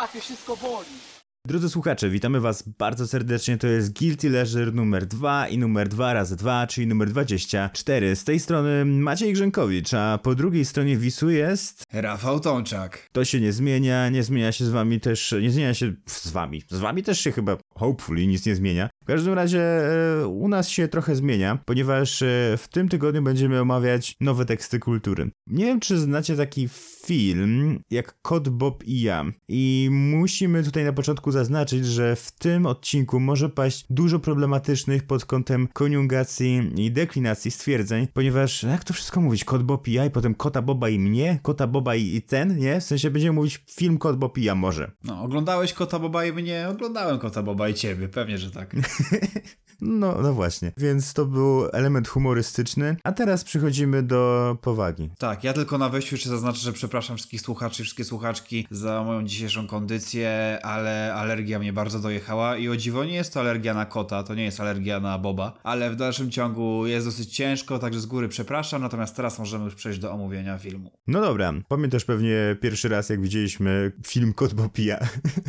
łapie, wszystko boli. Drodzy słuchacze, witamy Was bardzo serdecznie. To jest Guilty Leisure numer 2 i numer 2 razy 2, czyli numer 24. Z tej strony Maciej Grzękowicz, a po drugiej stronie Wisu jest. Rafał Tomczak. To się nie zmienia, nie zmienia się z Wami też. Nie zmienia się z Wami. Z Wami też się chyba, hopefully, nic nie zmienia. W każdym razie e, u nas się trochę zmienia, ponieważ e, w tym tygodniu będziemy omawiać nowe teksty kultury. Nie wiem, czy znacie taki film jak Kod Bob i ja. I musimy tutaj na początku zaznaczyć, że w tym odcinku może paść dużo problematycznych pod kątem koniugacji i deklinacji stwierdzeń, ponieważ jak to wszystko mówić? Kod Bob i ja i potem Kota Boba i mnie, Kota Boba i, i ten, nie? W sensie będziemy mówić film Kod Bob i ja może. No, oglądałeś Kota Boba i mnie? Oglądałem Kota Boba i ciebie, pewnie, że tak. No, no właśnie. Więc to był element humorystyczny. A teraz przechodzimy do powagi. Tak, ja tylko na wejściu jeszcze zaznaczę, że przepraszam wszystkich słuchaczy, wszystkie słuchaczki za moją dzisiejszą kondycję, ale alergia mnie bardzo dojechała i o dziwo nie jest to alergia na kota, to nie jest alergia na Boba, ale w dalszym ciągu jest dosyć ciężko, także z góry przepraszam, natomiast teraz możemy już przejść do omówienia filmu. No dobra, pamiętasz pewnie pierwszy raz, jak widzieliśmy film Kot Bopija.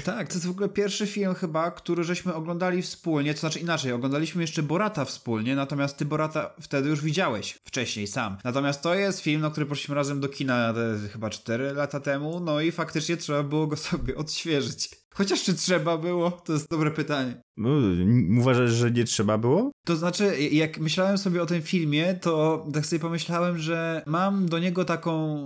Tak, to jest w ogóle pierwszy film chyba, który żeśmy oglądali wspólnie, to znaczy inaczej, oglądaliśmy jeszcze Borata wspólnie, natomiast ty Borata wtedy już widziałeś wcześniej sam. Natomiast to jest film, na który poszliśmy razem do kina te, chyba 4 lata temu, no i faktycznie trzeba było go sobie odświeżyć. Chociaż czy trzeba było? To jest dobre pytanie. No, uważasz, że nie trzeba było? To znaczy, jak myślałem sobie o tym filmie, to tak sobie pomyślałem, że mam do niego taką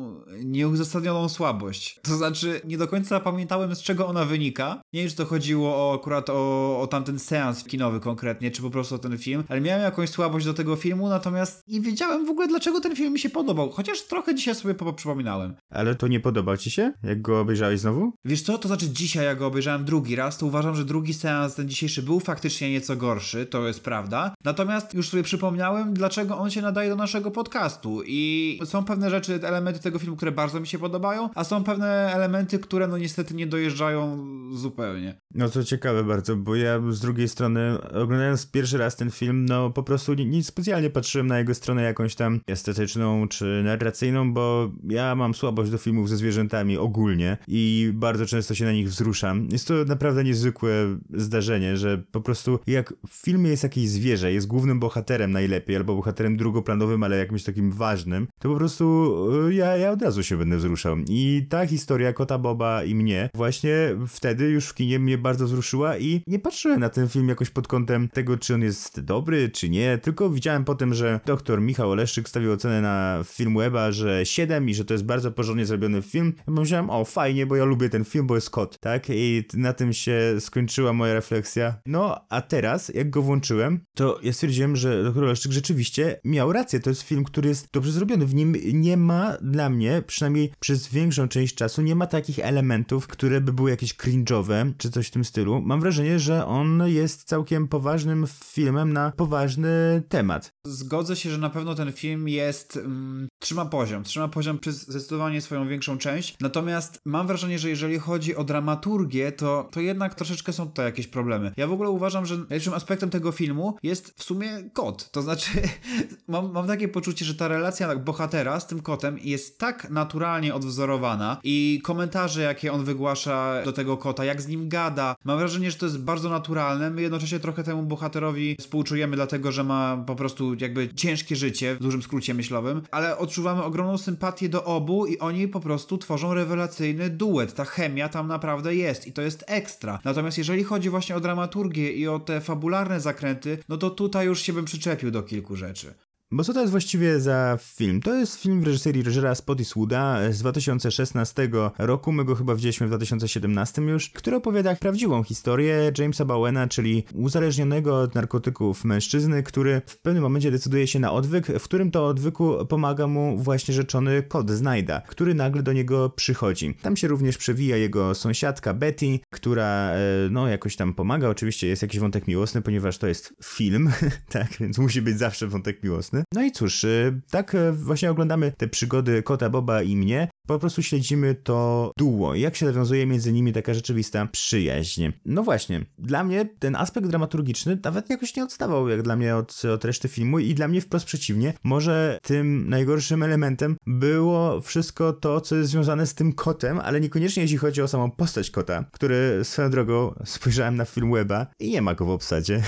nieuzasadnioną słabość. To znaczy, nie do końca pamiętałem, z czego ona wynika. Nie wiem, czy to chodziło o, akurat o, o tamten seans kinowy konkretnie, czy po prostu o ten film, ale miałem jakąś słabość do tego filmu, natomiast nie wiedziałem w ogóle, dlaczego ten film mi się podobał. Chociaż trochę dzisiaj sobie przypominałem. Ale to nie podobał ci się, jak go obejrzałeś znowu? Wiesz co, to znaczy dzisiaj, jak go obejrzałem drugi raz, to uważam, że drugi seans, ten dzisiejszy był faktycznie nieco gorszy, to jest prawda. Natomiast już sobie przypomniałem, dlaczego on się nadaje do naszego podcastu i są pewne rzeczy, elementy tego filmu, które bardzo mi się podobają, a są pewne elementy, które no niestety nie dojeżdżają zupełnie. No to ciekawe bardzo, bo ja z drugiej strony oglądając pierwszy raz ten film, no po prostu nic specjalnie patrzyłem na jego stronę jakąś tam estetyczną czy narracyjną, bo ja mam słabość do filmów ze zwierzętami ogólnie i bardzo często się na nich wzruszam. Jest to naprawdę niezwykłe zdarzenie, że po prostu jak w filmie jest jakieś zwierzę, jest głównym bohaterem najlepiej, albo bohaterem drugoplanowym, ale jakimś takim ważnym, to po prostu e, ja, ja od razu się będę wzruszał. I ta historia Kota Boba i mnie właśnie wtedy już w kinie mnie bardzo wzruszyła i nie patrzyłem na ten film jakoś pod kątem tego, czy on jest dobry, czy nie, tylko widziałem potem, że doktor Michał Oleszczyk stawił ocenę na film Weba, że 7 i że to jest bardzo porządnie zrobiony film. Ja pomyślałem, o fajnie, bo ja lubię ten film, bo jest kot, tak? I na tym się skończyła moja refleksja. No, a teraz, jak go włączyłem, to ja stwierdziłem, że dr Oleszczyk rzeczywiście miał rację. To jest film, który jest dobrze zrobiony. W nim nie ma dla mnie, przynajmniej przez większą część czasu, nie ma takich elementów, które by były jakieś cringe'owe, czy coś w tym stylu. Mam wrażenie, że on jest całkiem poważnym filmem na poważny temat. Zgodzę się, że na pewno ten film jest... Mm, trzyma poziom. Trzyma poziom przez zdecydowanie swoją większą część. Natomiast mam wrażenie, że jeżeli chodzi o dramaturgię, to, to jednak troszeczkę są tutaj jakieś problemy. Ja w ogóle uważam, że najlepszym aspektem tego filmu jest w sumie kot. To znaczy, mam, mam takie poczucie, że ta relacja bohatera z tym kotem jest tak naturalnie odwzorowana i komentarze, jakie on wygłasza do tego kota, jak z nim gada, mam wrażenie, że to jest bardzo naturalne. My jednocześnie trochę temu bohaterowi współczujemy, dlatego że ma po prostu jakby ciężkie życie, w dużym skrócie myślowym, ale odczuwamy ogromną sympatię do obu i oni po prostu tworzą rewelacyjny duet. Ta chemia tam naprawdę jest i to jest ekstra. Natomiast jeżeli chodzi właśnie o dramaturgię i o te fabularne zakręty, no to tutaj już się bym przyczepił do kilku rzeczy. Bo co to jest właściwie za film? To jest film w reżyserii Rogera Spottiswooda z 2016 roku, my go chyba widzieliśmy w 2017 już, który opowiada prawdziwą historię Jamesa Bowena, czyli uzależnionego od narkotyków mężczyzny, który w pewnym momencie decyduje się na odwyk, w którym to odwyku pomaga mu właśnie rzeczony kod Znajda, który nagle do niego przychodzi. Tam się również przewija jego sąsiadka Betty, która e, no jakoś tam pomaga, oczywiście jest jakiś wątek miłosny, ponieważ to jest film, tak, więc musi być zawsze wątek miłosny. No i cóż, y, tak y, właśnie oglądamy te przygody Kota Boba i mnie po prostu śledzimy to duo, jak się nawiązuje między nimi taka rzeczywista przyjaźń. No właśnie, dla mnie ten aspekt dramaturgiczny nawet jakoś nie odstawał jak dla mnie od, od reszty filmu i dla mnie wprost przeciwnie, może tym najgorszym elementem było wszystko to, co jest związane z tym kotem, ale niekoniecznie jeśli chodzi o samą postać kota, który swoją drogą spojrzałem na film Weba i nie ma go w obsadzie.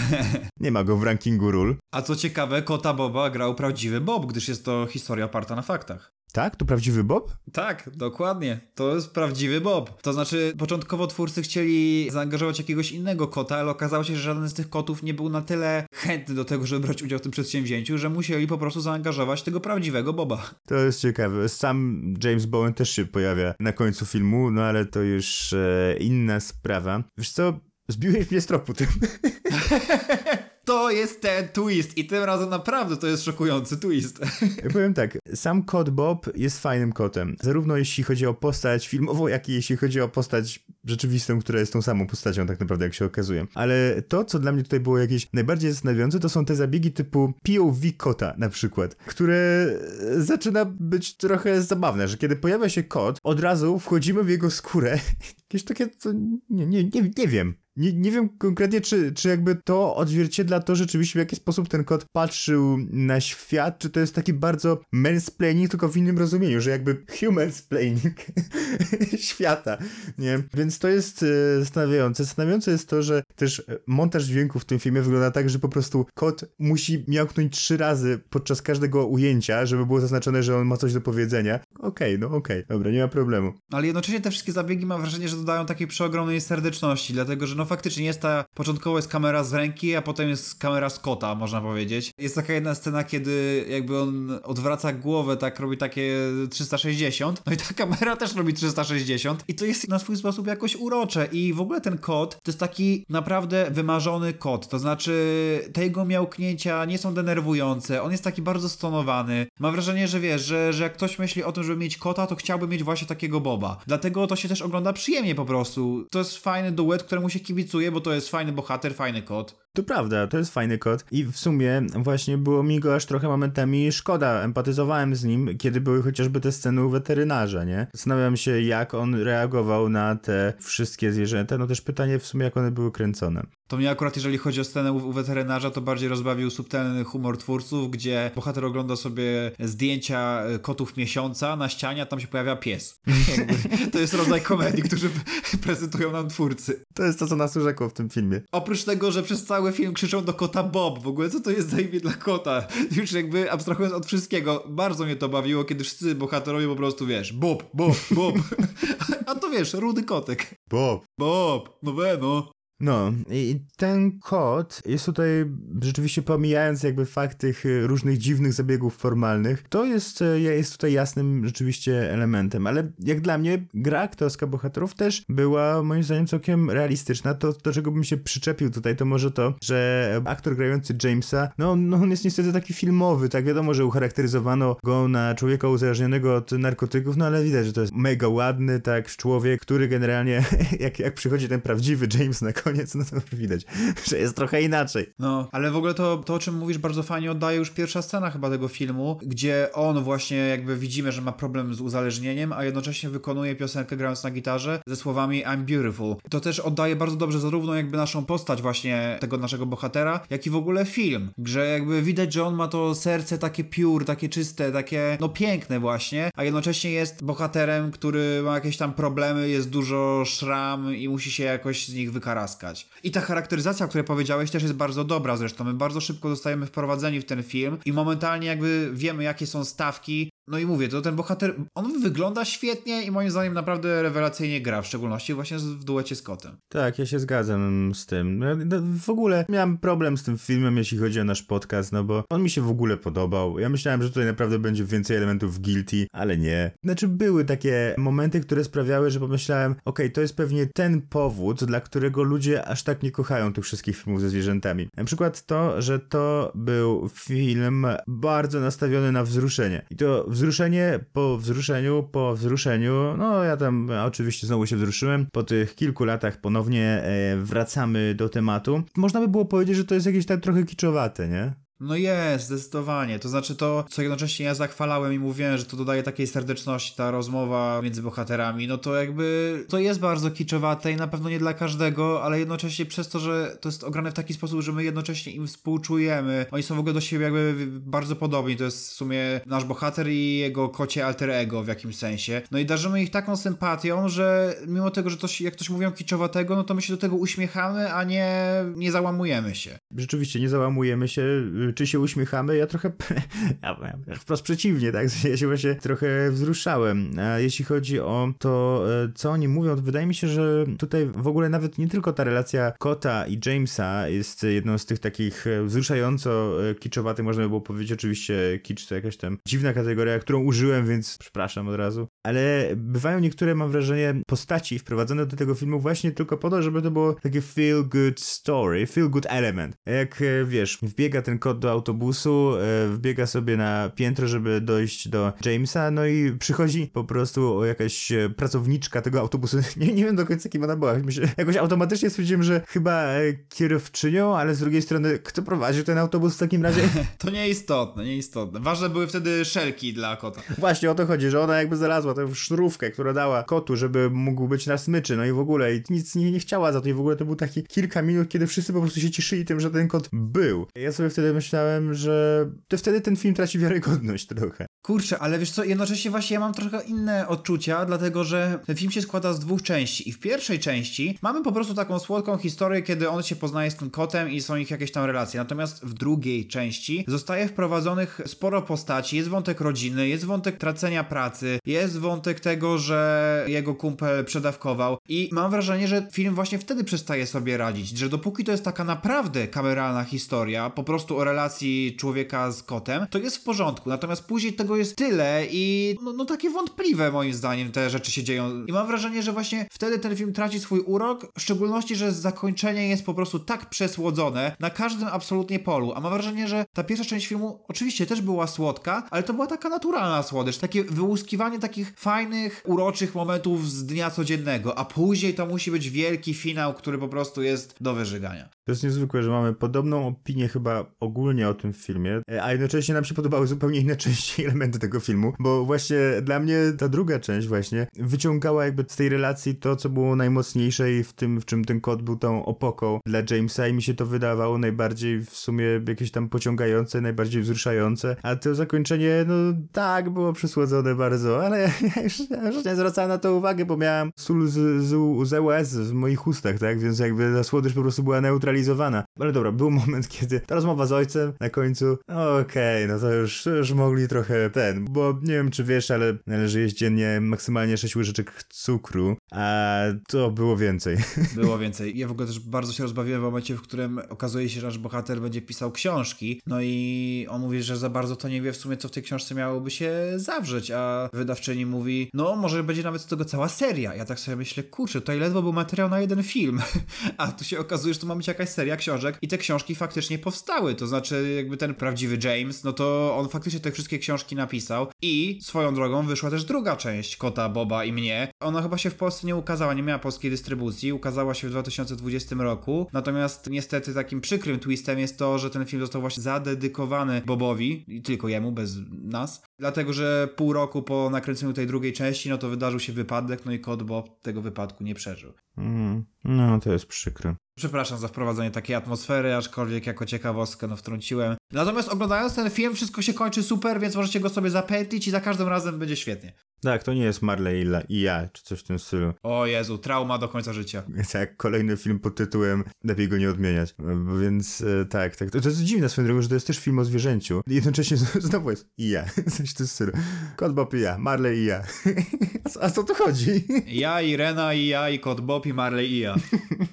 nie ma go w rankingu ról. A co ciekawe, kota Boba grał prawdziwy Bob, gdyż jest to historia oparta na faktach. Tak? To prawdziwy Bob? Tak, dokładnie. To jest prawdziwy Bob. To znaczy, początkowo twórcy chcieli zaangażować jakiegoś innego kota, ale okazało się, że żaden z tych kotów nie był na tyle chętny do tego, żeby brać udział w tym przedsięwzięciu, że musieli po prostu zaangażować tego prawdziwego Boba. To jest ciekawe. Sam James Bowen też się pojawia na końcu filmu, no ale to już e, inna sprawa. Wiesz co? Zbiłeś mnie z tropu tym. To jest ten twist i tym razem naprawdę to jest szokujący twist. Ja powiem tak, sam kot Bob jest fajnym kotem. Zarówno jeśli chodzi o postać filmową, jak i jeśli chodzi o postać rzeczywistą, która jest tą samą postacią tak naprawdę, jak się okazuje. Ale to, co dla mnie tutaj było jakieś najbardziej zastanawiające, to są te zabiegi typu POV kota na przykład, które zaczyna być trochę zabawne, że kiedy pojawia się kot, od razu wchodzimy w jego skórę. Jakieś takie, co nie, nie, nie, nie wiem. Nie, nie wiem konkretnie, czy, czy jakby to odzwierciedla to rzeczywiście, w jaki sposób ten kot patrzył na świat, czy to jest taki bardzo mansplaining, tylko w innym rozumieniu, że jakby humansplaining świata, nie? Więc to jest e, zastanawiające. Zastanawiające jest to, że też montaż dźwięku w tym filmie wygląda tak, że po prostu kot musi miałknąć trzy razy podczas każdego ujęcia, żeby było zaznaczone, że on ma coś do powiedzenia. Okej, okay, no okej, okay. dobra, nie ma problemu. Ale jednocześnie te wszystkie zabiegi mam wrażenie, że dodają takiej przeogromnej serdeczności, dlatego, że no faktycznie jest ta, początkowo jest kamera z ręki, a potem jest kamera z kota, można powiedzieć. Jest taka jedna scena, kiedy jakby on odwraca głowę, tak robi takie 360, no i ta kamera też robi 360 i to jest na swój sposób jakoś urocze i w ogóle ten kot to jest taki naprawdę wymarzony kot, to znaczy te jego miałknięcia nie są denerwujące, on jest taki bardzo stonowany. Mam wrażenie, że wiesz, że, że jak ktoś myśli o tym, żeby mieć kota, to chciałby mieć właśnie takiego Boba. Dlatego to się też ogląda przyjemnie po prostu. To jest fajny duet, któremu się kibicuję, bo to jest fajny bohater, fajny kot. To prawda, to jest fajny kot i w sumie właśnie było mi go aż trochę momentami szkoda. Empatyzowałem z nim, kiedy były chociażby te sceny u weterynarza, nie? Zastanawiam się, jak on reagował na te wszystkie zwierzęta. No też pytanie w sumie, jak one były kręcone. To mnie akurat, jeżeli chodzi o scenę u, u weterynarza, to bardziej rozbawił subtelny humor twórców, gdzie bohater ogląda sobie zdjęcia e, kotów miesiąca na ścianie, a tam się pojawia pies. to jest rodzaj komedii, który prezentują nam twórcy. To jest to, co nas urzekło w tym filmie. Oprócz tego, że przez cały film krzyczą do kota Bob. W ogóle co to jest za imię dla kota? Już jakby abstrahując od wszystkiego, bardzo mnie to bawiło, kiedy wszyscy bohaterowie po prostu, wiesz, Bob, Bob, Bob. A to wiesz, rudy kotek. Bob. Bob, no we, no. No, i ten kod jest tutaj, rzeczywiście pomijając jakby fakt tych y, różnych dziwnych zabiegów formalnych, to jest, y, jest tutaj jasnym rzeczywiście elementem, ale jak dla mnie gra aktorska bohaterów też była moim zdaniem całkiem realistyczna. To, do czego bym się przyczepił tutaj, to może to, że aktor grający Jamesa, no, no on jest niestety taki filmowy, tak wiadomo, że ucharakteryzowano go na człowieka uzależnionego od narkotyków, no ale widać, że to jest mega ładny, tak, człowiek, który generalnie, jak, jak przychodzi ten prawdziwy James na koniec, no to widać, że jest trochę inaczej. No, ale w ogóle to, to, o czym mówisz, bardzo fajnie oddaje już pierwsza scena chyba tego filmu, gdzie on właśnie jakby widzimy, że ma problem z uzależnieniem, a jednocześnie wykonuje piosenkę grając na gitarze ze słowami I'm beautiful. To też oddaje bardzo dobrze zarówno jakby naszą postać właśnie tego naszego bohatera, jak i w ogóle film, że jakby widać, że on ma to serce takie pure, takie czyste, takie no piękne właśnie, a jednocześnie jest bohaterem, który ma jakieś tam problemy, jest dużo szram i musi się jakoś z nich wykaraskać. I ta charakteryzacja, o której powiedziałeś, też jest bardzo dobra zresztą. My bardzo szybko zostajemy wprowadzeni w ten film i momentalnie jakby wiemy, jakie są stawki, no i mówię, to ten bohater, on wygląda świetnie i moim zdaniem naprawdę rewelacyjnie gra, w szczególności właśnie w duecie z kotem. Tak, ja się zgadzam z tym. No, w ogóle miałem problem z tym filmem, jeśli chodzi o nasz podcast, no bo on mi się w ogóle podobał. Ja myślałem, że tutaj naprawdę będzie więcej elementów guilty, ale nie. Znaczy były takie momenty, które sprawiały, że pomyślałem, okej, okay, to jest pewnie ten powód, dla którego ludzie aż tak nie kochają tych wszystkich filmów ze zwierzętami. Na przykład to, że to był film bardzo nastawiony na wzruszenie. I to wzruszenie po wzruszeniu, po wzruszeniu, no ja tam oczywiście znowu się wzruszyłem. Po tych kilku latach ponownie e, wracamy do tematu. Można by było powiedzieć, że to jest jakieś tak trochę kiczowate, nie? No jest, zdecydowanie. To znaczy to, co jednocześnie ja zachwalałem i mówiłem, że to dodaje takiej serdeczności, ta rozmowa między bohaterami, no to jakby to jest bardzo kiczowate i na pewno nie dla każdego, ale jednocześnie przez to, że to jest ograne w taki sposób, że my jednocześnie im współczujemy. Oni są w ogóle do siebie jakby bardzo podobni. To jest w sumie nasz bohater i jego kocie alter ego w jakimś sensie. No i darzymy ich taką sympatią, że mimo tego, że coś, jak ktoś mówią kiczowatego, no to my się do tego uśmiechamy, a nie, nie załamujemy się. Rzeczywiście, nie załamujemy się, czy się uśmiechamy, ja trochę, wprost przeciwnie, tak, ja się właśnie trochę wzruszałem. A jeśli chodzi o to, e, co oni mówią, to wydaje mi się, że tutaj w ogóle nawet nie tylko ta relacja Kota i Jamesa jest jedną z tych takich e, wzruszająco e, kiczowatych, można by było powiedzieć, oczywiście kicz to jakaś tam dziwna kategoria, którą użyłem, więc przepraszam od razu, ale bywają niektóre, mam wrażenie, postaci wprowadzone do tego filmu właśnie tylko po to, żeby to było takie feel good story, feel good element. Jak wiesz, wbiega ten kot do autobusu, e, wbiega sobie na piętro, żeby dojść do Jamesa, no i przychodzi po prostu jakaś e, pracowniczka tego autobusu. Nie, nie wiem do końca kim ona była. Myślę, jakoś automatycznie stwierdziłem, że chyba e, kierowczynią, ale z drugiej strony, kto prowadził ten autobus w takim razie? to nieistotne, nieistotne. Ważne były wtedy szelki dla kota. Właśnie o to chodzi, że ona jakby znalazła tę sznurówkę, która dała kotu, żeby mógł być na smyczy, no i w ogóle i nic nie, nie chciała za to i w ogóle to był taki kilka minut, kiedy wszyscy po prostu się cieszyli tym, że ten kot był. Ja sobie wtedy myślałem, że to wtedy ten film traci wiarygodność trochę. Kurczę, ale wiesz co, jednocześnie właśnie ja mam trochę inne odczucia, dlatego że ten film się składa z dwóch części i w pierwszej części mamy po prostu taką słodką historię, kiedy on się poznaje z tym kotem i są ich jakieś tam relacje. Natomiast w drugiej części zostaje wprowadzonych sporo postaci, jest wątek rodziny, jest wątek tracenia pracy, jest wątek tego, że jego kumpel przedawkował i mam wrażenie, że film właśnie wtedy przestaje sobie radzić, że dopóki to jest taka naprawdę kameralna historia, po prostu o relacji człowieka z kotem, to jest w porządku. Natomiast później tego jest tyle i no, no takie wątpliwe moim zdaniem te rzeczy się dzieją. I mam wrażenie, że właśnie wtedy ten film traci swój urok, w szczególności, że zakończenie jest po prostu tak przesłodzone na każdym absolutnie polu. A mam wrażenie, że ta pierwsza część filmu oczywiście też była słodka, ale to była taka naturalna słodycz, takie wyłuskiwanie takich fajnych, uroczych momentów z dnia codziennego, a później to musi być wielki finał, który po prostu jest do wyżygania. To jest niezwykłe, że mamy podobną opinię chyba ogólnie o tym filmie, a jednocześnie nam się podobały zupełnie inne części elementy tego filmu, bo właśnie dla mnie ta druga część właśnie wyciągała jakby z tej relacji to, co było najmocniejsze i w tym, w czym ten kod był tą opoką dla Jamesa i mi się to wydawało najbardziej w sumie jakieś tam pociągające, najbardziej wzruszające, a to zakończenie, no tak, było przysłodzone bardzo, ale ja już, ja już nie zwracałem na to uwagę, bo miałem sól z, z, z łez w moich ustach, tak, więc jakby ta słodycz po prostu była Ale dobra, był moment, kiedy ta rozmowa z ojcem na końcu, okej, okay, no to już, już mogli trochę ten, bo nie wiem czy wiesz, ale należy jeść dziennie maksymalnie 6 łyżeczek cukru, a to było więcej. Było więcej. Ja w ogóle też bardzo się rozbawiłem w momencie, w którym okazuje się, że nasz bohater będzie pisał książki, no i on mówi, że za bardzo to nie wie w sumie, co w tej książce miałoby się zawrzeć, a wydawczyni mówi, no może będzie nawet z tego cała seria. Ja tak sobie myślę, kurczę, to ledwo był materiał na jeden film, a tu się okazuje, że to ma być jakaś seria książek i te książki faktycznie powstały, to znaczy jakby ten prawdziwy James, no to on faktycznie te wszystkie książki napisał i swoją drogą wyszła też druga część Kota, Boba i mnie. Ona chyba się w Polsce nie ukazała, nie miała polskiej dystrybucji, ukazała się w 2020 roku, natomiast niestety takim przykrym twistem jest to, że ten film został właśnie zadedykowany Bobowi i tylko jemu, bez nas, dlatego, że pół roku po nakręceniu tej drugiej części, no to wydarzył się wypadek, no i Kot Bob tego wypadku nie przeżył. Mm, no, to jest przykre. Przepraszam za wprowadzenie takiej atmosfery, aczkolwiek jako ciekawostkę no wtrąciłem. Natomiast oglądając ten film wszystko się kończy super, więc możecie go sobie zapętlić i za każdym razem będzie świetnie. Tak, to nie jest Marley i ja, czy coś w tym stylu. O Jezu, trauma do końca życia. Tak, kolejny film pod tytułem Lepiej go nie odmieniać. Więc e, tak, tak. To, to jest dziwne swoją drogą, że to jest też film o zwierzęciu. I jednocześnie znowu jest i ja, coś w tym stylu. Kot Bob i ja, Marley i ja. A co tu chodzi? Ja, Irena i ja, i Kot Bob i Marley i ja.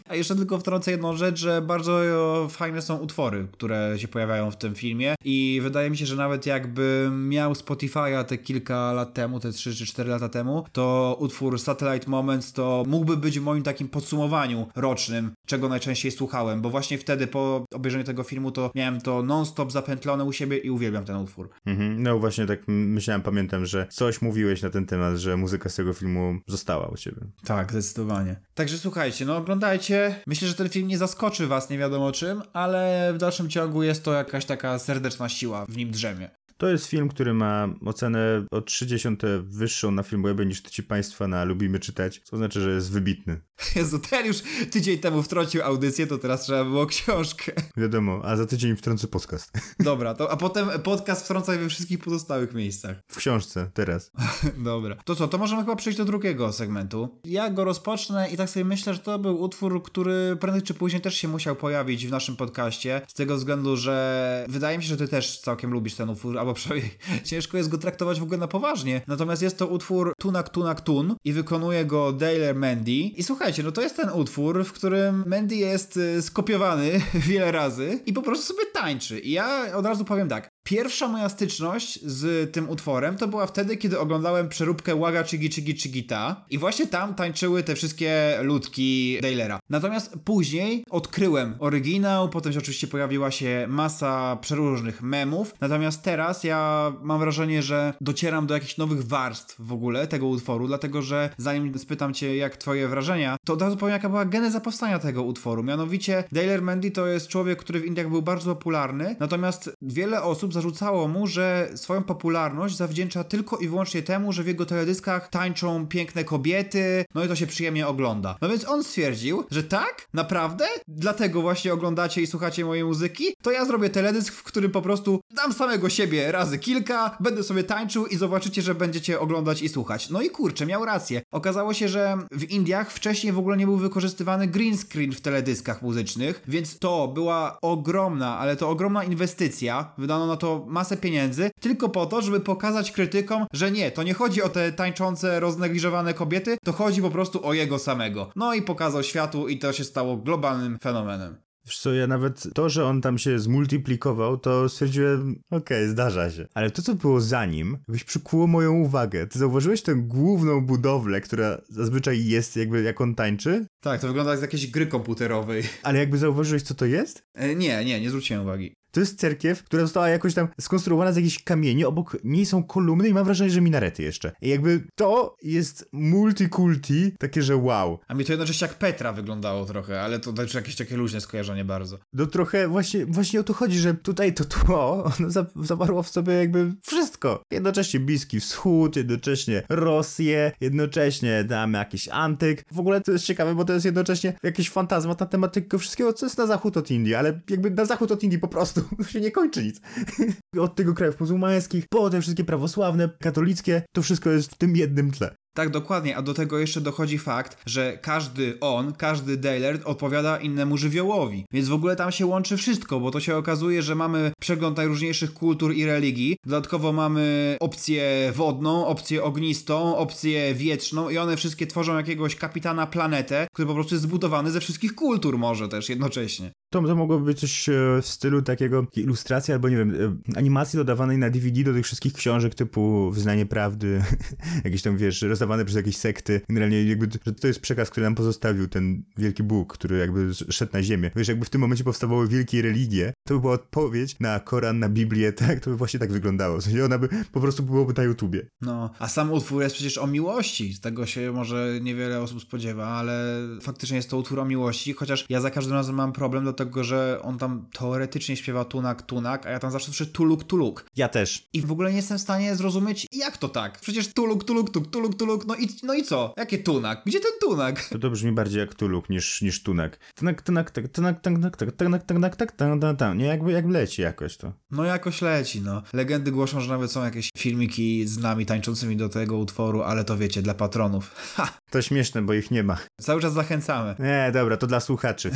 A jeszcze tylko wtrącę jedną rzecz, że bardzo fajne są utwory, które się pojawiają w tym filmie i wydaje mi się, że nawet jakby miał Spotify'a te kilka lat temu, te 3 czy 4 lata temu, to utwór Satellite Moments to mógłby być w moim takim podsumowaniu rocznym, czego najczęściej słuchałem, bo właśnie wtedy po obejrzeniu tego filmu to miałem to non-stop zapętlone u siebie i uwielbiam ten utwór. Mhm. No właśnie tak myślałem, pamiętam, że coś mówiłeś na ten temat, że muzyka z tego filmu została u ciebie. Tak, zdecydowanie. Także słuchajcie, no oglądajcie. Myślę, że ten film nie zaskoczy was nie wiadomo czym, ale w dalszym ciągu jest to jakaś taka serdeczna siła w nim drzemie. To jest film, który ma ocenę o 30 wyższą na Filmwebie niż ci państwa na Lubimy Czytać, co znaczy, że jest wybitny. Jezu, ten już tydzień temu wtrącił audycję, to teraz trzeba było książkę. Wiadomo, a za tydzień wtrącę podcast. Dobra, to, a potem podcast wtrącaj we wszystkich pozostałych miejscach. W książce, teraz. Dobra. To co, to możemy chyba przejść do drugiego segmentu. Ja go rozpocznę i tak sobie myślę, że to był utwór, który prędzej czy później też się musiał pojawić w naszym podcaście, z tego względu, że wydaje mi się, że ty też całkiem lubisz ten utwór, albo przynajmniej ciężko jest go traktować w ogóle na poważnie. Natomiast jest to utwór Tunak Tunak Tun i wykonuje go Dale Mandy. I słuchajcie, no to jest ten utwór, w którym Mandy jest y, skopiowany wiele razy i po prostu sobie tańczy. I ja od razu powiem tak, Pierwsza moja styczność z tym utworem to była wtedy, kiedy oglądałem przeróbkę Łaga Chigi Chigi Chigita i właśnie tam tańczyły te wszystkie ludki Dailera. Natomiast później odkryłem oryginał, potem się oczywiście pojawiła się masa przeróżnych memów, natomiast teraz ja mam wrażenie, że docieram do jakichś nowych warstw w ogóle tego utworu, dlatego że zanim spytam cię jak twoje wrażenia, to od razu powiem jaka była geneza powstania tego utworu. Mianowicie Dailer Mandy to jest człowiek, który w Indiach był bardzo popularny, natomiast wiele osób zarzucało mu, że swoją popularność zawdzięcza tylko i wyłącznie temu, że w jego teledyskach tańczą piękne kobiety, no i to się przyjemnie ogląda. No więc on stwierdził, że tak, naprawdę, dlatego właśnie oglądacie i słuchacie mojej muzyki, to ja zrobię teledysk, w którym po prostu dam samego siebie razy kilka, będę sobie tańczył i zobaczycie, że będziecie oglądać i słuchać. No i kurczę, miał rację. Okazało się, że w Indiach wcześniej w ogóle nie był wykorzystywany green screen w teledyskach muzycznych, więc to była ogromna, ale to ogromna inwestycja. Wydano na to masę pieniędzy, tylko po to, żeby pokazać krytykom, że nie, to nie chodzi o te tańczące, roznegliżowane kobiety, to chodzi po prostu o jego samego. No i pokazał światu i to się stało globalnym fenomenem. Wiesz co, ja nawet to, że on tam się zmultiplikował, to stwierdziłem, okej, zdarza się. Ale to, co było za nim, jakbyś przykuło moją uwagę. Ty zauważyłeś tę główną budowlę, która zazwyczaj jest jakby jak on tańczy? Tak, to wygląda jak z jakiejś gry komputerowej. Ale jakby zauważyłeś, co to jest? E, nie, nie, nie zwróciłem uwagi. To jest cerkiew, która została jakoś tam skonstruowana z jakichś kamieni, obok niej są kolumny i mam wrażenie, że minarety jeszcze. I jakby to jest multikulti, takie, że wow. A mi to jednocześnie jak Petra wyglądało trochę, ale to też jakieś takie luźne skojarzenie bardzo. No trochę właśnie, właśnie o to chodzi, że tutaj to tło, ono za, zawarło w sobie jakby wszystko. Jednocześnie Bliski Wschód, jednocześnie Rosję, jednocześnie tam jakiś antyk. W ogóle to jest ciekawe, bo to jest jednocześnie jakiś fantazmat na temat tego wszystkiego, co jest na zachód od Indii, ale jakby na zachód od Indii po prostu to się nie kończy nic. Od tego krajów muzułmańskich, po te wszystkie prawosławne, katolickie, to wszystko jest w tym jednym tle. Tak, dokładnie, a do tego jeszcze dochodzi fakt, że każdy on, każdy Dailer odpowiada innemu żywiołowi. Więc w ogóle tam się łączy wszystko, bo to się okazuje, że mamy przegląd najróżniejszych kultur i religii. Dodatkowo mamy opcję wodną, opcję ognistą, opcję wietrzną i one wszystkie tworzą jakiegoś kapitana planetę, który po prostu jest zbudowany ze wszystkich kultur może też jednocześnie. To, to mogłoby być coś e, w stylu takiego ilustracji albo nie wiem, e, animacji dodawanej na DVD do tych wszystkich książek typu Wyznanie Prawdy, jakieś tam wiesz, przez jakieś sekty. Generalnie jakby, że to jest przekaz, który nam pozostawił ten wielki Bóg, który jakby szedł na ziemię. Wiesz, jakby w tym momencie powstawały wielkie religie, to by była odpowiedź na Koran, na Biblię, tak? To by właśnie tak wyglądało. W sensie ona by po prostu byłoby na YouTubie. No, a sam utwór jest przecież o miłości. Z tego się może niewiele osób spodziewa, ale faktycznie jest to utwór o miłości, chociaż ja za każdym razem mam problem do tego, że on tam teoretycznie śpiewa tunak, tunak, a ja tam zawsze słyszę tuluk, tuluk. Ja też. I w ogóle nie jestem w stanie zrozumieć, jak to tak? Przecież tuluk, tuluk, tuk, tuluk, tuluk, no i, no i co? Jakie tunak? Gdzie ten tunak? To, to brzmi bardziej jak tuluk niż, niż tunak. Tunak, tunak, tak, tunak, tunak, tak, tunak, tunak, tak, tak, tak, tak, nie? Jakby, jak leci jakoś to. No jakoś leci, no. Legendy głoszą, że nawet są jakieś filmiki z nami tańczącymi do tego utworu, ale to wiecie, dla patronów. Ha! To śmieszne, bo ich nie ma. Cały czas zachęcamy. Nie, dobra, to dla słuchaczy.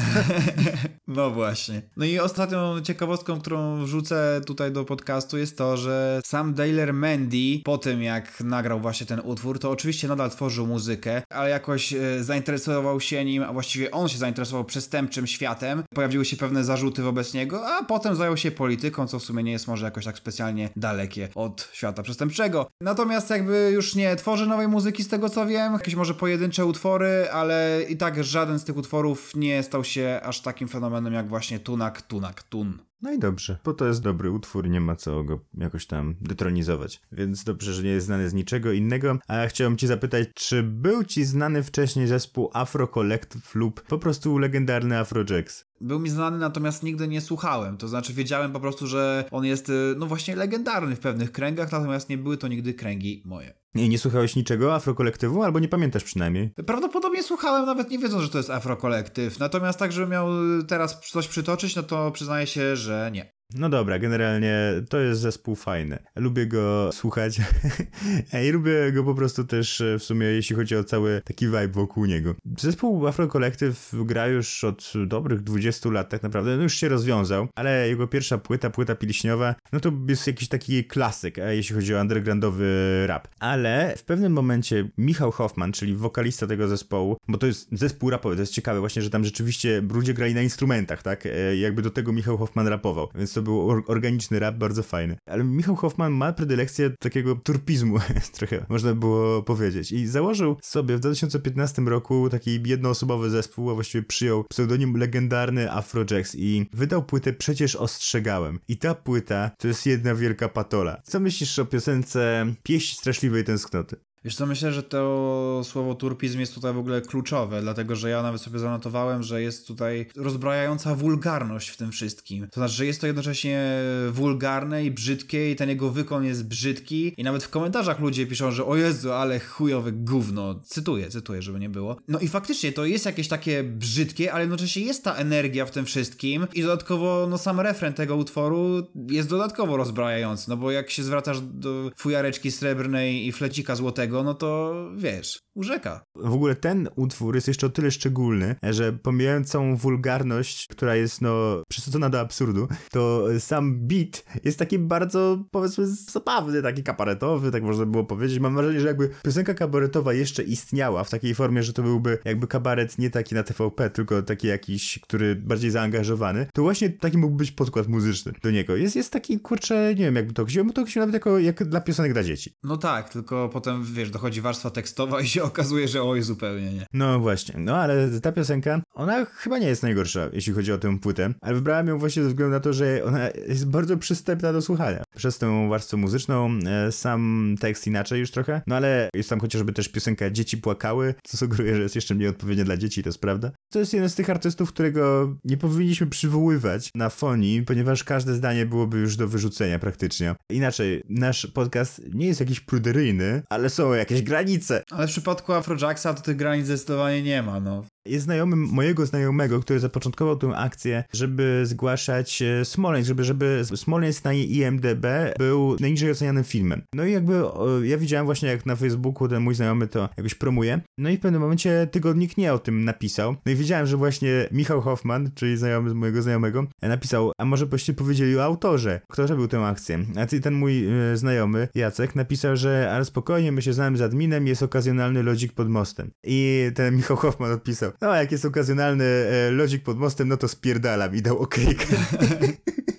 No No właśnie. No i ostatnią ciekawostką, którą wrzucę tutaj do podcastu jest to, że sam Dailer Mandy po tym jak nagrał właśnie ten utwór, to oczywiście nadal tworzył muzykę, ale jakoś e, zainteresował się nim, a właściwie on się zainteresował przestępczym światem. Pojawiły się pewne zarzuty wobec niego, a potem zajął się polityką, co w sumie nie jest może jakoś tak specjalnie dalekie od świata przestępczego. Natomiast jakby już nie tworzy nowej muzyki z tego co wiem, jakieś może pojedyncze utwory, ale i tak żaden z tych utworów nie stał się aż takim fenomenem jak właśnie Tunak, Tunak, Tun. No i dobrze, bo to jest dobry utwór, nie ma co go jakoś tam detronizować. Więc dobrze, że nie jest znany z niczego innego. A ja chciałem cię zapytać, czy był ci znany wcześniej zespół Afro Collective lub po prostu legendarny Afrojax? Był mi znany, natomiast nigdy nie słuchałem. To znaczy, wiedziałem po prostu, że on jest, y, no właśnie, legendarny w pewnych kręgach, natomiast nie były to nigdy kręgi moje. I nie słuchałeś niczego afrokolektywu, albo nie pamiętasz przynajmniej? Prawdopodobnie słuchałem, nawet nie wiedząc, że to jest afrokolektyw. Natomiast tak, żebym miał y, teraz coś przytoczyć, no to przyznaję się, że nie. No dobra, generalnie to jest zespół fajny. Lubię go słuchać i lubię go po prostu też e, w sumie, jeśli chodzi o cały taki vibe wokół niego. Zespół Afro Collective gra już od dobrych 20 lat tak naprawdę, no już się rozwiązał, ale jego pierwsza płyta, płyta pilśniowa, no to jest jakiś taki klasyk, e, jeśli chodzi o undergroundowy rap. Ale w pewnym momencie Michał Hoffman, czyli wokalista tego zespołu, bo to jest zespół rapowy, to jest ciekawe właśnie, że tam rzeczywiście ludzie grali na instrumentach, tak? E, jakby do tego Michał Hoffman rapował, więc to był organiczny rap, bardzo fajny. Ale Michał Hoffman ma predylekcję takiego turpizmu, trochę można było powiedzieć. I założył sobie w 2015 roku taki jednoosobowy zespół, a właściwie przyjął pseudonim legendarny Afrojax i wydał płytę Przecież ostrzegałem. I ta płyta to jest jedna wielka patola. Co myślisz o piosence Pieść straszliwej tęsknoty? Wiesz co, myślę, że to słowo turpizm jest tutaj w ogóle kluczowe, dlatego że ja nawet sobie zanotowałem, że jest tutaj rozbrajająca wulgarność w tym wszystkim. To znaczy, że jest to jednocześnie wulgarne i brzydkie i ten jego wykon jest brzydki i nawet w komentarzach ludzie piszą, że o Jezu, ale chujowe gówno. Cytuję, cytuję, żeby nie było. No i faktycznie to jest jakieś takie brzydkie, ale jednocześnie jest ta energia w tym wszystkim i dodatkowo no sam refren tego utworu jest dodatkowo rozbrajający, no bo jak się zwracasz do fujareczki srebrnej i flecika złotego, no to wiesz, urzeka. W ogóle ten utwór jest jeszcze o tyle szczególny, że pomijając całą wulgarność, która jest no przesadzona do absurdu, to sam beat jest taki bardzo powiedzmy zabawny, taki kabaretowy, tak można było powiedzieć. Mam wrażenie, że jakby piosenka kabaretowa jeszcze istniała w takiej formie, że to byłby jakby kabaret nie taki na TVP, tylko taki jakiś, który bardziej zaangażowany, to właśnie taki mógł być podkład muzyczny do niego. Jest, jest taki, kurczę, nie wiem jakby to wziąłem, to wziąłem nawet jako jak dla piosenek dla dzieci. No tak, tylko potem wiesz, dochodzi warstwa tekstowa i się okazuje, że oj, zupełnie nie. No właśnie, no ale ta piosenka, ona chyba nie jest najgorsza, jeśli chodzi o tę płytę, ale wybrałem ją właśnie ze względu na to, że ona jest bardzo przystępna do słuchania. Przez tę warstwę muzyczną, e, sam tekst inaczej już trochę, no ale jest tam chociażby też piosenka Dzieci płakały, co sugeruje, że jest jeszcze mniej odpowiednia dla dzieci, to jest prawda. To jest jeden z tych artystów, którego nie powinniśmy przywoływać na fonii, ponieważ każde zdanie byłoby już do wyrzucenia praktycznie. Inaczej, nasz podcast nie jest jakiś pruderyjny, ale są jakieś granice. Ale w przypadku Afrojacksa to tych granic zdecydowanie nie ma, no. Jest znajomym mojego znajomego, który zapoczątkował tę akcję, żeby zgłaszać e, Smoleńsk, żeby, żeby Smoleńsk na IMDB był najniżej ocenianym filmem. No i jakby ja widziałem właśnie jak na Facebooku ten mój znajomy to jakoś promuje. No i w pewnym momencie tygodnik nie o tym napisał. No i widziałem, że właśnie Michał Hoffman, czyli znajomy mojego znajomego, napisał, a może byście powiedzieli o autorze, kto robił tę akcję. A ten mój e, znajomy, Jacek, napisał, że ale spokojnie, my się znamy z adminem, jest okazjonalny lodzik pod mostem. I ten Michał Hoffman odpisał, no jak jest okazjonalny e, lodzik pod mostem, no to spierdalam i dał okejkę.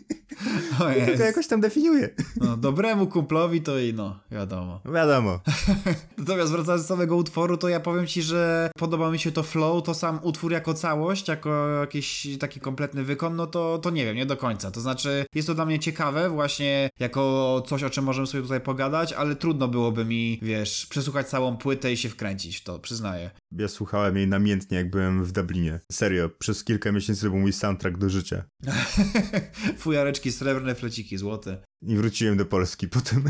To jakoś tam definiuje. No, dobremu kumplowi to i no, wiadomo. Wiadomo. Natomiast wracając do samego utworu, to ja powiem ci, że podoba mi się to flow, to sam utwór jako całość, jako jakiś taki kompletny wykon, no to, to nie wiem, nie do końca. To znaczy, jest to dla mnie ciekawe właśnie jako coś, o czym możemy sobie tutaj pogadać, ale trudno byłoby mi, wiesz, przesłuchać całą płytę i się wkręcić w to, przyznaję. Ja słuchałem jej namiętnie, jak byłem w Dublinie. Serio, przez kilka miesięcy to był mój soundtrack do życia. Fujareczki srebrne, fleciki złote. I wróciłem do Polski potem.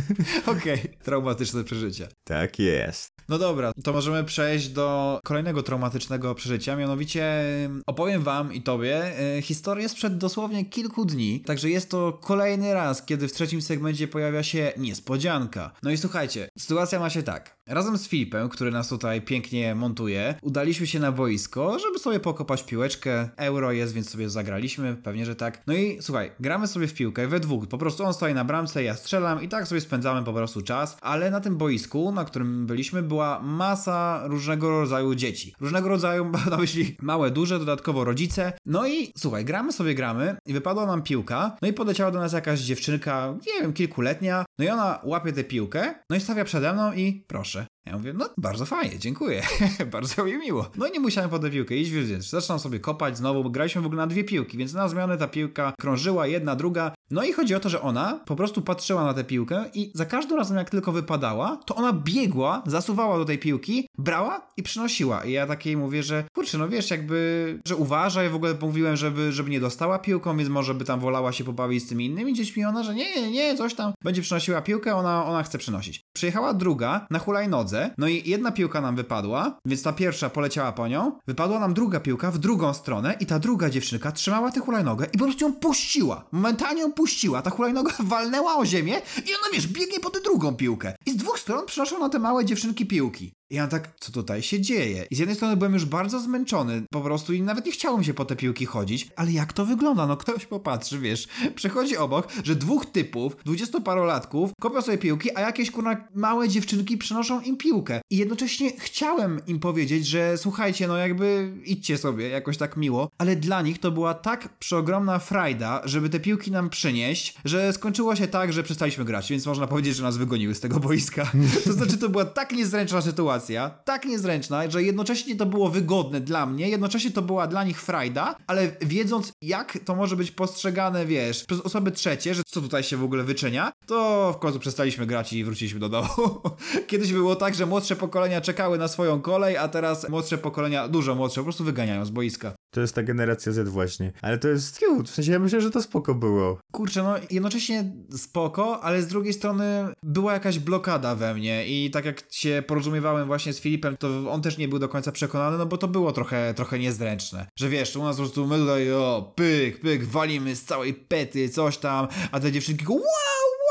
Okej, okay. traumatyczne przeżycie. Tak jest. No dobra, to możemy przejść do kolejnego traumatycznego przeżycia, mianowicie opowiem wam i tobie e, historię sprzed dosłownie kilku dni, także jest to kolejny raz, kiedy w trzecim segmencie pojawia się niespodzianka. No i słuchajcie, sytuacja ma się tak. Razem z Filipem, który nas tutaj pięknie montuje, udaliśmy się na boisko, żeby sobie pokopać piłeczkę. Euro jest, więc sobie zagraliśmy, pewnie, że tak. No i słuchaj, gramy sobie w piłkę we dwóch, po prostu on stoi na bramce, ja strzelam i tak sobie spędzamy po prostu czas, ale na tym boisku, na którym byliśmy, była masa różnego rodzaju dzieci. Różnego rodzaju, mam na myśli małe, duże, dodatkowo rodzice. No i słuchaj, gramy sobie, gramy i wypadła nam piłka, no i podleciała do nas jakaś dziewczynka, nie wiem, kilkuletnia, no i ona łapie tę piłkę, no i stawia przede mną i proszę, ja mówię, no bardzo fajnie, dziękuję, bardzo mi miło. No i nie musiałem po tę piłkę iść, więc zaczynam sobie kopać znowu, bo graliśmy w ogóle na dwie piłki, więc na zmianę ta piłka krążyła, jedna, druga. No i chodzi o to, że ona po prostu patrzyła na tę piłkę i za każdym razem jak tylko wypadała, to ona biegła, zasuwała do tej piłki, brała i przynosiła. I ja takiej mówię, że kurczę, no wiesz, jakby, że uważaj, w ogóle mówiłem, żeby, żeby nie dostała piłką, więc może by tam wolała się pobawić z tymi innymi dziećmi. Ona, że nie, nie, nie, coś tam, będzie przynosiła piłkę, ona, ona chce przynosić. Przyjechała druga na hulajnodze, no i jedna piłka nam wypadła, więc ta pierwsza poleciała po nią, wypadła nam druga piłka w drugą stronę i ta druga dziewczynka trzymała tę hulajnogę i po prostu ją puściła. Momentalnie ją puściła, ta hulajnoga walnęła o ziemię i ona, wiesz, biegnie po tę drugą piłkę. I z dwóch stron przynoszą na te małe dziewczynki piłki. I ja tak, co tutaj się dzieje? I z jednej strony byłem już bardzo zmęczony, po prostu i nawet nie chciało mi się po te piłki chodzić, ale jak to wygląda? No ktoś popatrzy, wiesz, przechodzi obok, że dwóch typów, dwudziestoparolatków, kopią sobie piłki, a jakieś kurna małe dziewczynki przynoszą im piłkę. I jednocześnie chciałem im powiedzieć, że słuchajcie, no jakby idźcie sobie, jakoś tak miło, ale dla nich to była tak przeogromna frajda, żeby te piłki nam przynieść, że skończyło się tak, że przestaliśmy grać, więc można powiedzieć, że nas wygoniły z tego boiska. to znaczy, to była tak niezręczna sytuacja, sytuacja, tak niezręczna, że jednocześnie to było wygodne dla mnie, jednocześnie to była dla nich frajda, ale wiedząc jak to może być postrzegane, wiesz, przez osoby trzecie, że co tutaj się w ogóle wyczynia, to w końcu przestaliśmy grać i wróciliśmy do domu. Kiedyś było tak, że młodsze pokolenia czekały na swoją kolej, a teraz młodsze pokolenia, dużo młodsze, po prostu wyganiają z boiska. To jest ta generacja Z właśnie. Ale to jest cute, w sensie ja myślę, że to spoko było. Kurczę, no jednocześnie spoko, ale z drugiej strony była jakaś blokada we mnie i tak jak się porozumiewałem właśnie z Filipem, to on też nie był do końca przekonany, no bo to było trochę, trochę niezręczne. Że wiesz, u nas po prostu my tutaj o, pyk, pyk, walimy z całej pety, coś tam, a te dziewczynki go wow, wow,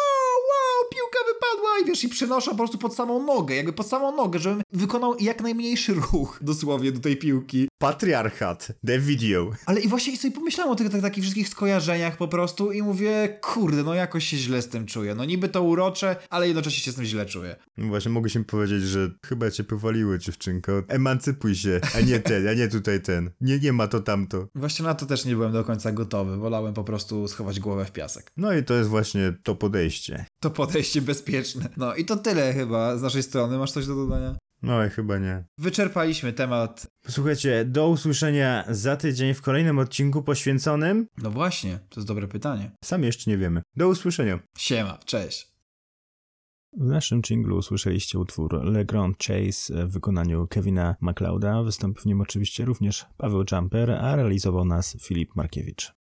i wiesz, i przenoszę po prostu pod samą nogę, jakby pod samą nogę, żebym wykonał jak najmniejszy ruch dosłownie do tej piłki. Patriarchat, the video. Ale i właśnie sobie pomyślałem o tych tak, takich wszystkich skojarzeniach po prostu i mówię, kurde, no jakoś się źle z tym czuję. No niby to urocze, ale jednocześnie się z tym źle czuję. No właśnie, mogę się powiedzieć, że chyba cię powaliły, dziewczynko. Emancypuj się, a nie ten, a nie tutaj ten. Nie, nie ma to tamto. Właśnie na to też nie byłem do końca gotowy. Wolałem po prostu schować głowę w piasek. No i to jest właśnie to podejście. To podejście bezpieczne. No i to tyle chyba z naszej strony. Masz coś do dodania? No, chyba nie. Wyczerpaliśmy temat. Słuchajcie, do usłyszenia za tydzień w kolejnym odcinku poświęconym. No właśnie, to jest dobre pytanie. Sam jeszcze nie wiemy. Do usłyszenia. Siema, cześć. W naszym jinglu usłyszeliście utwór Le Grand Chase w wykonaniu Kevina MacLeoda. Wystąpił w nim oczywiście również Paweł Jumper, a realizował nas Filip Markiewicz.